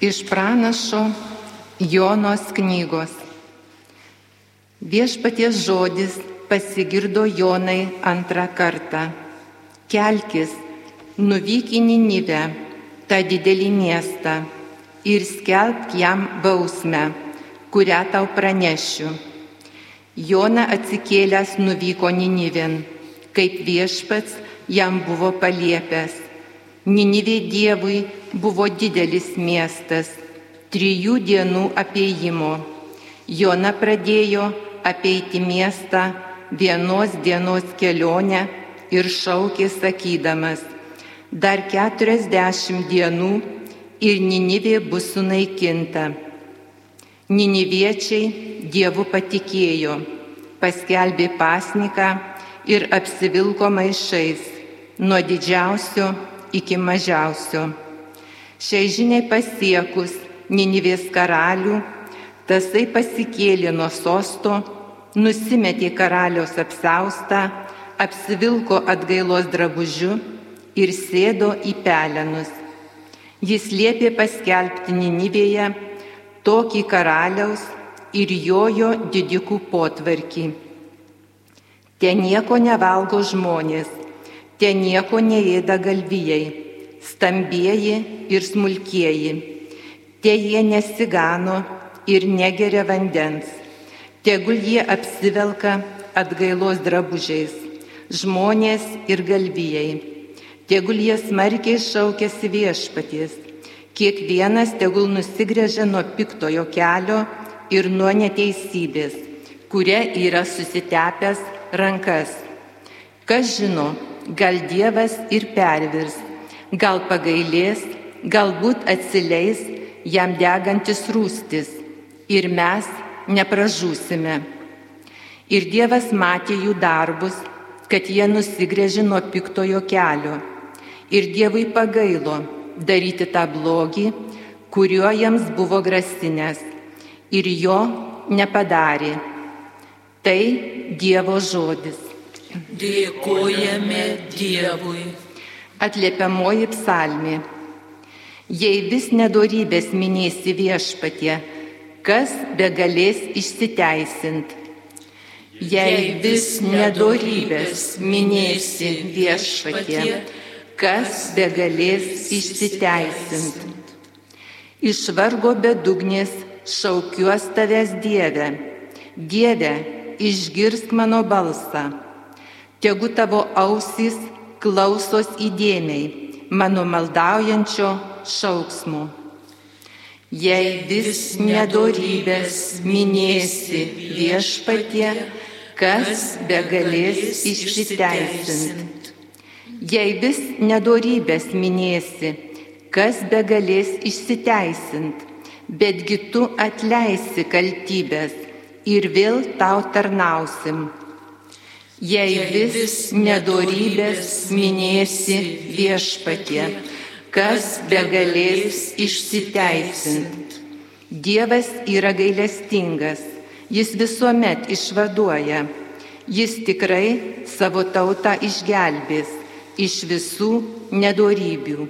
Iš pranašo Jonos knygos. Viešpaties žodis pasigirdo Jonai antrą kartą. Kelkis, nuvyk į Ninive, tą didelį miestą, ir skelbk jam bausmę, kurią tau pranešiu. Jona atsikėlęs nuvyko Ninivin, kaip viešpats jam buvo paliepęs. Ninivė Dievui buvo didelis miestas, trijų dienų apieimo. Jona pradėjo apeiti miestą vienos dienos kelionę ir šaukė sakydamas, dar keturiasdešimt dienų ir Ninivė bus sunaikinta. Niniviečiai Dievu patikėjo, paskelbė pasniką ir apsivilko maišais nuo didžiausio iki mažiausio. Šiai žiniai pasiekus Ninivės karalių, tasai pasikėlė nuo sosto, nusimetė karaliaus apsaustą, apsivilko atgailos drabužiu ir sėdo į pelenus. Jis liepė paskelbti Ninivėje tokį karaliaus ir jojo didikų potvarkį. Ten nieko nevalgo žmonės, ten nieko neėda galvijai, stambieji ir smulkieji. Te jie nesigano ir negeria vandens. Tegul jie apsivelka atgailos drabužiais, žmonės ir galvijai. Tegul jie smarkiai šaukėsi viešpaties. Kiekvienas tegul nusigrėžia nuo piktojo kelio ir nuo neteisybės, kuria yra susitepęs rankas. Kas žino, gal Dievas ir pervirs, gal pagailės, galbūt atsileis jam degantis rūstis ir mes nepražūsime. Ir Dievas matė jų darbus, kad jie nusigrėžė nuo piktojo kelio. Ir Dievui pagailo daryti tą blogį, kuriuo jiems buvo grasinęs. Ir jo nepadarė. Tai Dievo žodis. Dėkojame Dievui. Atliepiamoji psalmi. Jei vis nedorybės minėsi viešpatie, kas be galės išsiteisint. Jei vis nedorybės minėsi viešpatie, kas be galės išsiteisint. Iš vargo bedugnės šaukiuos tavęs Dieve. Dieve, išgirsk mano balsą. Tegu tavo ausys klausos įdėmiai mano maldaujančio šauksmo. Jei vis nedorybės minėsi viešpatie, kas be galės išsiteisint. Jei vis nedorybės minėsi, kas be galės išsiteisint, betgi tu atleisi kaltybės ir vėl tau tarnausim. Jei vis nedorybės minėsi viešpatie, kas be galės išsiteisint. Dievas yra gailestingas, jis visuomet išvaduoja, jis tikrai savo tautą išgelbės iš visų nedorybių.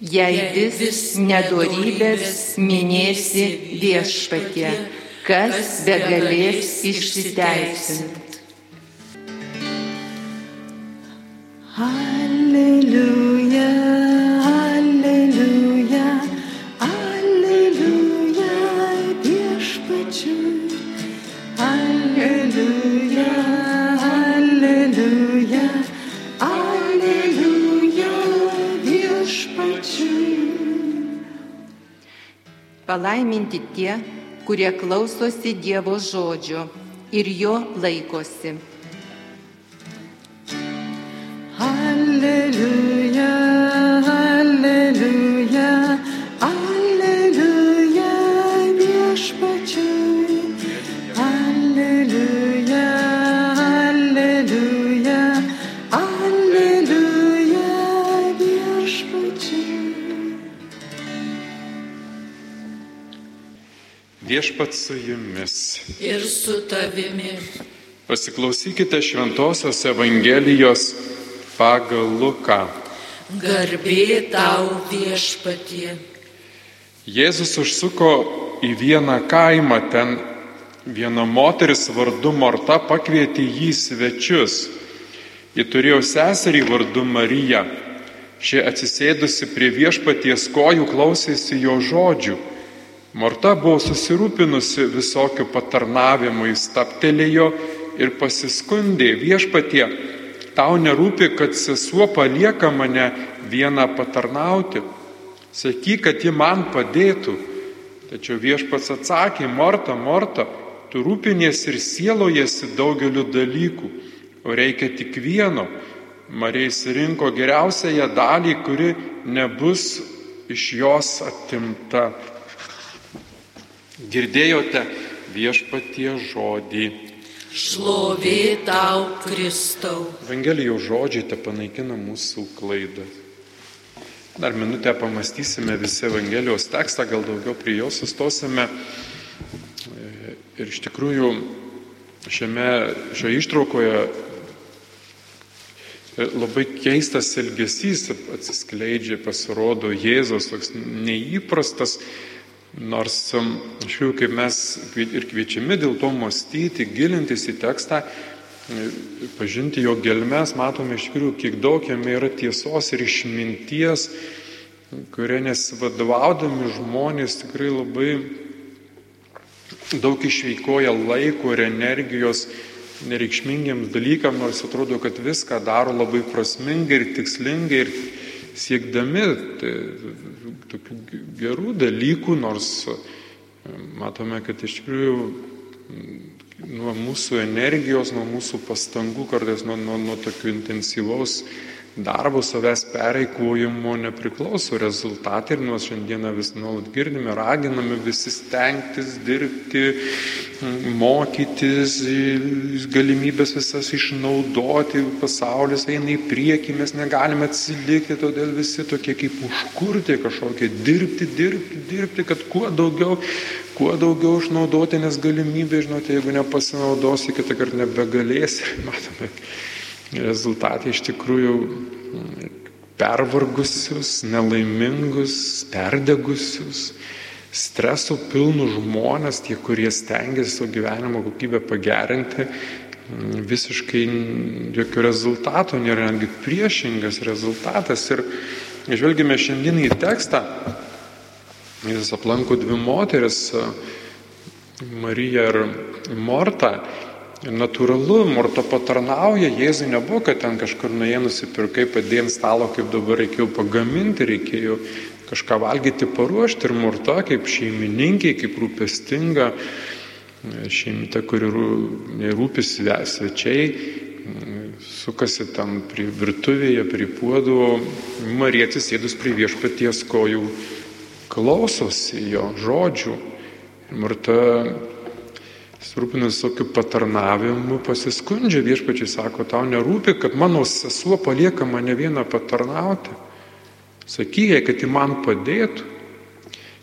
Jei vis nedorybės minėsi viešpatie, kas be galės Palaiminti tie, kurie klausosi Dievo žodžio ir jo laikosi. Alleluja, Viešpats su jumis. Ir su tavimi. Pasiklausykite Šventojios Evangelijos pagal Luką. Garbė tau viešpatie. Jėzus užsuko į vieną kaimą, ten viena moteris vardu Morta pakvietė jį svečius. Ji turėjo seserį vardu Marija. Ši atsisėdusi prie viešpaties kojų klausėsi jo žodžių. Morta buvo susirūpinusi visokių patarnavimų, jis taptelėjo ir pasiskundė viešpatie, tau nerūpi, kad sesuo palieka mane vieną patarnauti. Sakyk, kad ji man padėtų. Tačiau viešpats atsakė, Morta, Morta, tu rūpinies ir sielojasi daugeliu dalykų, o reikia tik vieno. Marija įsirinko geriausiąją dalį, kuri nebus iš jos atimta. Girdėjote viešpatie žodį. Šlovė tau, Kristau. Evangelijos žodžiai te panaikina mūsų klaidą. Dar minutę pamastysime visi Evangelijos tekstą, gal daugiau prie jos sustosime. Ir iš tikrųjų šiame, šioje ištraukoje labai keistas elgesys atsiskleidžia, pasirodo Jėzos, toks neįprastas, nors iš jų, kaip mes ir kviečiami dėl to mąstyti, gilintis į tekstą, pažinti jo gelmes, matome iš tikrųjų, kiek daug jame yra tiesos ir išminties, kurie nesivadovaudami žmonės tikrai labai daug išveikoja laiko ir energijos nereikšmingiams dalykams, nors atrodo, kad viską daro labai prasmingai ir tikslingai ir siekdami tai, tokių gerų dalykų, nors matome, kad iš tikrųjų nuo mūsų energijos, nuo mūsų pastangų, kartais nuo, nuo, nuo tokių intensyvaus darbo savęs pereikvojimo nepriklauso rezultatai ir nors šiandieną vis nuolat girdime, raginame visi stengtis, dirbti, mokytis, galimybės visas išnaudoti, pasaulis eina į priekį, mes negalime atsilikti, todėl visi tokie kaip užkurti kažkokie, dirbti, dirbti, dirbti, kad kuo daugiau, kuo daugiau išnaudoti, nes galimybė, žinote, jeigu nepasinaudosi, kitą kartą nebegalėsi, matome rezultatai iš tikrųjų pervargusius, nelaimingus, perdegusius, streso pilnus žmonės, tie, kurie stengiasi savo gyvenimo kokybę pagerinti, visiškai jokio rezultato nėra, netgi priešingas rezultatas. Ir žvelgime šiandien į tekstą, jis aplanko dvi moteris, Marija ir Morta. Natūralu, Morta patarnauja, Jėzui nebuvo, kad ten kažkur nuėjai nusipirkai, padėjai ant stalo, kaip dabar reikėjo pagaminti, reikėjo kažką valgyti, paruošti ir Morta kaip šeimininkė, kaip rūpestinga šeimita, kuri rūpisi svečiai, sukasi tam prie virtuvėje, prie puodų, Marija atsisėdus prie viešpaties kojų, klausosi jo žodžių. Marta Surūpinus tokiu patarnavimu pasiskundžia viešpačiai, sako, tau nerūpi, kad mano sesuo palieka mane vieną patarnauti. Sakykė, kad ji man padėtų.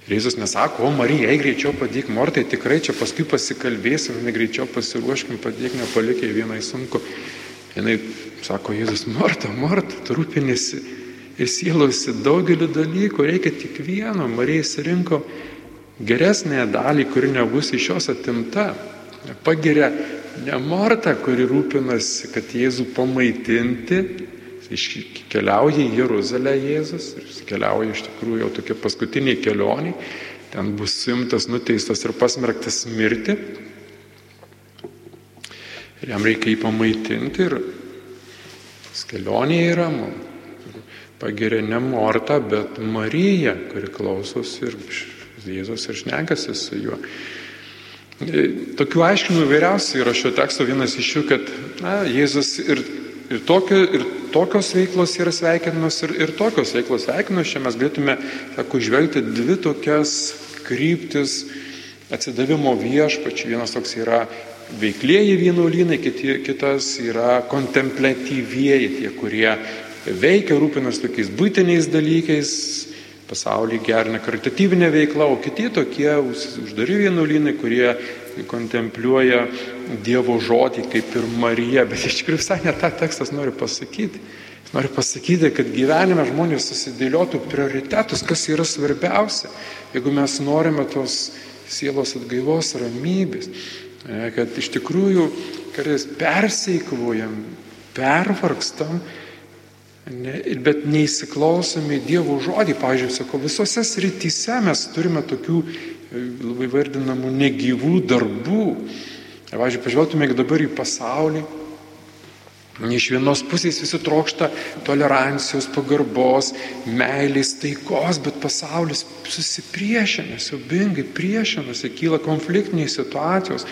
Ir Jėzus nesako, o Marija, eik greičiau padėk, Mortai, tikrai čia paskui pasikalbėsim, negreičiau pasiruoškim, padėk, nepalikai vienai sunku. Jis sako, Jėzus, Morta, Morta, tu rūpinėsi ir sielausi daugeliu dalykų, reikia tik vieno. Marija įsirinko geresnėje dalį, kuri nebus iš jos atimta. Pagiria ne Morta, kuri rūpinasi, kad Jėzų pamaitinti, keliauja į Jeruzalę Jėzus ir keliauja iš tikrųjų jau tokia paskutinė kelionė, ten bus suimtas, nuteistas ir pasmerktas mirti. Ir jam reikia jį pamaitinti ir kelionė yra, pagiria ne Morta, bet Marija, kuri klausosi ir Jėzus ir šnekasi su juo. Tokių aiškinimų įvairiausių yra šio teksto vienas iš jų, kad na, Jėzus ir, ir, tokio, ir tokios veiklos yra sveikinos, ir, ir tokios veiklos sveikinos. Čia mes galėtume, sako, žvelgti dvi tokias kryptis atsidavimo viešpačiai. Vienas toks yra veiklieji vienuolynai, kitas yra kontemplatyvieji, tie, kurie veikia, rūpinasi tokiais būtiniais dalykais, pasaulį gerina karitatyvinė veikla, o kiti tokie uždari vienuolynai, kurie kontempliuoja Dievo žodį kaip ir Marija, bet iš tikrųjų visai ne tą tekstas nori pasakyti. Noriu pasakyti, kad gyvenime žmonės susidėliotų prioritetus, kas yra svarbiausia, jeigu mes norime tos sielos atgaivos, ramybės, e, kad iš tikrųjų kartais perseikvojam, pervargstam, ne, bet neįsiklausome į Dievo žodį. Pavyzdžiui, sako, visose srityse mes turime tokių e, labai vardinamų negyvų darbų. Pavyzdžiui, pažvelgtume dabar į pasaulį, Iš vienos pusės visi trokšta tolerancijos, pagarbos, meilės, taikos, bet pasaulis susipriešina, siubingai priešinasi, kyla konfliktinės situacijos.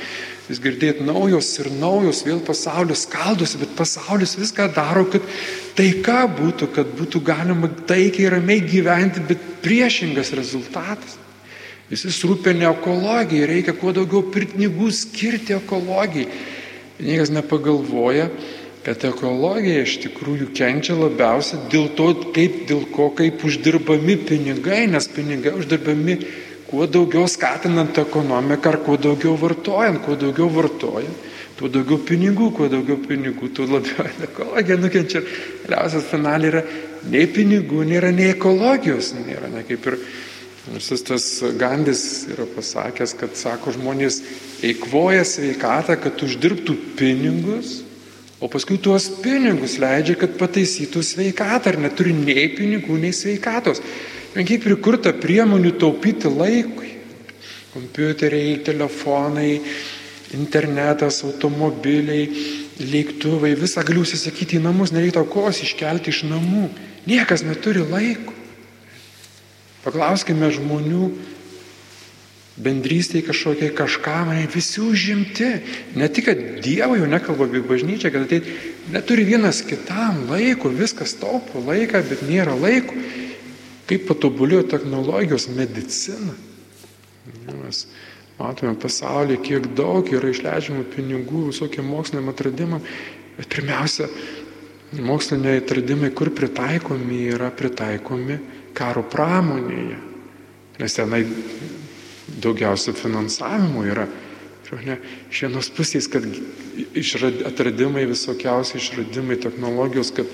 Vis girdėt naujos ir naujos, vėl pasaulis skaldosi, bet pasaulis viską daro, kad taika būtų, kad būtų galima taikiai ramiai gyventi, bet priešingas rezultatas. Visi rūpia ne ekologijai, reikia kuo daugiau pinigų skirti ekologijai. Niekas nepagalvoja, kad ekologija iš tikrųjų kenčia labiausiai dėl to, kaip, dėl ko, kaip uždirbami pinigai, nes pinigai uždirbami kuo daugiau skatinant ekonomiką ar kuo daugiau vartojant, kuo daugiau vartojant, tuo daugiau pinigų, kuo daugiau pinigų, tuo labiau ekologija nukenčia. Galiausias finaliai yra nei pinigų, nėra nei ekologijos, nėra, ne kaip ir Visas tas Gandis yra pasakęs, kad, sako, žmonės eikvoja sveikatą, kad uždirbtų pinigus, O paskui tuos pinigus leidžia, kad pataisytų sveikatą, ar neturi nei pinigų, nei sveikatos. Kiek prikurta priemonių taupyti laikui. Kompiuteriai, telefonai, internetas, automobiliai, lėktuvai, visą galiu užsisakyti į namus, nereikia kos iškelti iš namų. Niekas neturi laiko. Paklauskime žmonių, bendrystėje kažkokiai kažką, mane visi užimti. Ne tik, kad Dievo jau nekalba apie bažnyčią, kad ateit, neturi vienas kitam laiko, viskas taupo laiką, bet nėra laiko. Kaip patobulėjo technologijos medicina. Mes matome pasaulyje, kiek daug yra išleidžiama pinigų visokiem moksliniam atradimam, bet pirmiausia, moksliniai atradimai, kur pritaikomi, yra pritaikomi karo pramonėje. Nes tenai daugiausia finansavimo yra. Ne, iš vienos pusės, kad išrad, atradimai, visokiausi išradimai, technologijos, kad,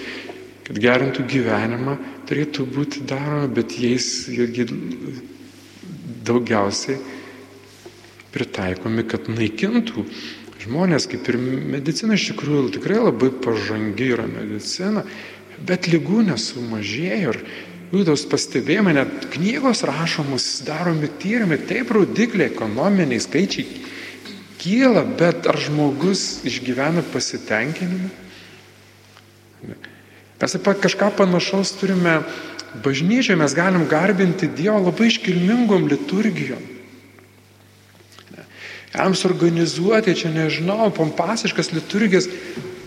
kad gerintų gyvenimą, turėtų būti daromi, bet jais irgi daugiausiai pritaikomi, kad naikintų žmonės, kaip ir medicina iš tikrųjų tikrai labai pažangi yra medicina, bet lygų nesumažėjo ir Jūdos pastebėjimai, net knygos rašomos, daromi tyrimai, taip rodikliai, ekonominiai skaičiai kyla, bet ar žmogus išgyvena pasitenkinimą? Mes apie kažką panašaus turime bažnyčioje, mes galim garbinti Dievą labai iškilmingom liturgijom. Jam suorganizuoti, čia nežinau, pompasiškas liturgijas,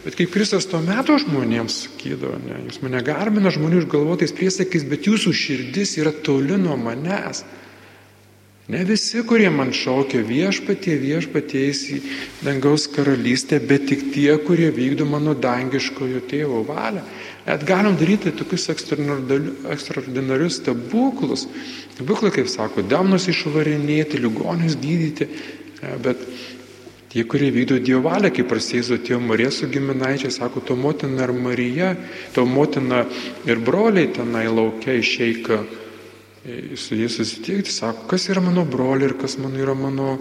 Bet kaip Kristus tuo metu žmonėms sakydavo, ne, jūs mane garbina žmonių išgalvotais priesakais, bet jūsų širdis yra toli nuo manęs. Ne visi, kurie man šaukia viešpatie, viešpaties į dangaus karalystę, bet tik tie, kurie vykdo mano dangiškojo tėvo valią. Net galim daryti tokius ekstraordinarius stebuklus. Stebuklai, kaip sako, demnus išvarinėti, ligonius gydyti, bet Tie, kurie vykdo Dievo valią, kaip prasidėjo tėvo Marija su giminaičiai, sako, to motina ir Marija, to motina ir broliai tenai laukia išeika e, su jais susitikti, sako, kas yra mano broliai ir kas mano yra mano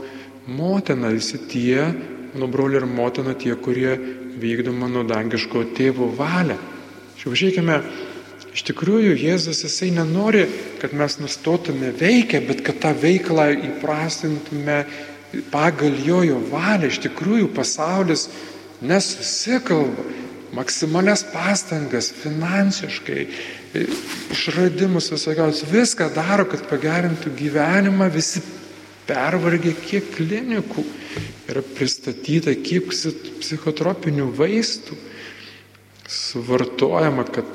motina. Visi tie, mano broliai ir motina, tie, kurie vykdo mano dangiško tėvo valią. Šiaip iš tikrųjų Jėzus jisai nenori, kad mes nustotume veikę, bet kad tą veiklą įprastintume pagal jojo valią iš tikrųjų pasaulis nesusikalba, maksimalias pastangas finansiškai, išradimus visokiaus, viską daro, kad pagerintų gyvenimą, visi pervargė, kiek klinikų yra pristatyta, kiek psichotropinių vaistų suvartojama, kad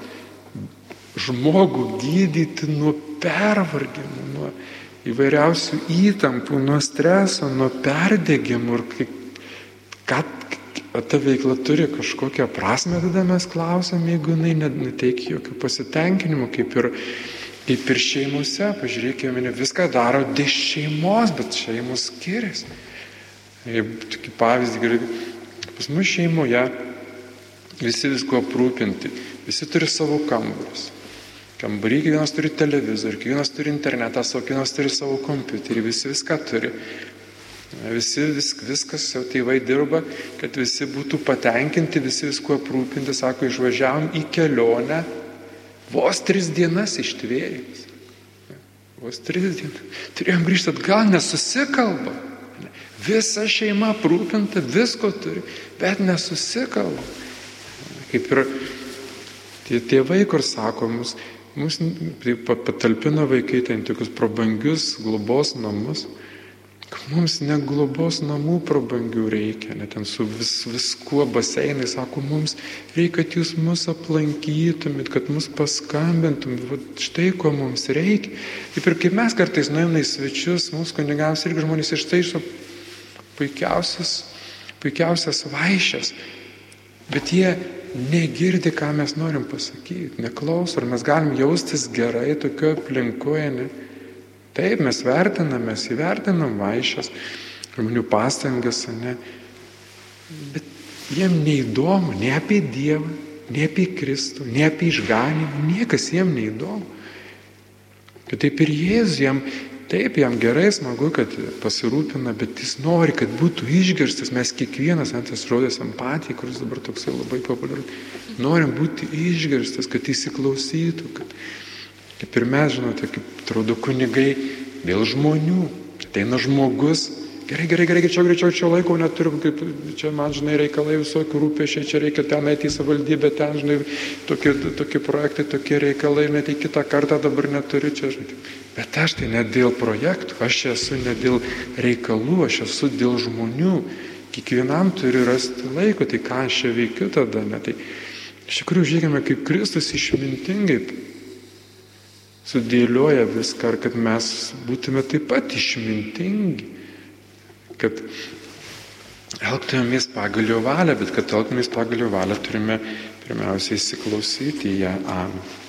žmogų gydyti nuo pervargimų, nuo įvairiausių įtampų, nuo streso, nuo perdėgymų ir kaip, kad ta veikla turi kažkokią prasme, tada mes klausom, jeigu jinai neteikia jokių pasitenkinimų, kaip ir, kaip ir šeimose, pažiūrėkime, ne viską daro dėl šeimos, bet šeimos skiriasi. Tokį pavyzdį, pas mus šeimoje visi visko aprūpinti, visi turi savo kambarius. Kambarį kiekvienas turi televizorių, kiekvienas turi internetą, savo kiekvienas turi savo kompiuterį, visi viską turi. Visi vis, viskas jau tėvai dirba, kad visi būtų patenkinti, visi visko aprūpinti, sako, išvažiavom į kelionę, vos tris dienas ištvėjus. Vos tris dienas. Turėjom grįžti atgal, nesusikalba. Visa šeima aprūpinta, visko turi, bet nesusikalba. Kaip ir tie tėvai, kur sako, mus, tai patalpina vaikai ten tokius prabangius globos namus. Mums ne globos namų prabangių reikia, net ten su vis, viskuo baseinai, sako, mums reikia, kad jūs mus aplankytumėt, kad mus paskambintumėt, va, štai ko mums reikia. Taip ir kaip mes kartais nuėjome į svečius, mūsų kunigams irgi žmonės ištaiso puikiausias, puikiausias vaišės, bet jie negirdi, ką mes norim pasakyti, neklauso, ar mes galim jaustis gerai tokio aplinkoje. Ne? Taip, mes vertinam, mes įvertinam vaišės, žmonių pastangas, ne? bet jiem neįdomu, ne apie Dievą, ne apie Kristų, ne apie išganimą, niekas jiem neįdomu. Kad taip ir Jėzus jam Taip, jam gerai, smagu, kad pasirūpina, bet jis nori, kad būtų išgirstas. Mes kiekvienas, ant tas žodis empatija, kuris dabar toksai labai populiarus, norim būti išgirstas, kad įsiklausytų. Kad, kaip ir mes, žinote, kaip atrodo kunigai dėl žmonių. Ateina žmogus, gerai, gerai, gerai, čia greičiau, čia laiko neturiu, kaip, čia man, žinai, reikalai visokių rūpešiai, čia reikia ten eiti į savivaldybę, ten, žinai, tokie, tokie projektai, tokie reikalai, net į kitą kartą dabar neturiu čia, žinai. Bet aš tai ne dėl projektų, aš esu ne dėl reikalų, aš esu dėl žmonių. Kiekvienam turi rasti laiko, tai ką aš čia veikiu tada. Ne? Tai iš tikrųjų žiūrėkime, kaip Kristus išmintingai sudėlioja viską, kad mes būtume taip pat išmintingi, kad elgtumėmės pagal jo valią, bet kad elgtumėmės pagal jo valią turime pirmiausiai įsiklausyti į ją. Amen.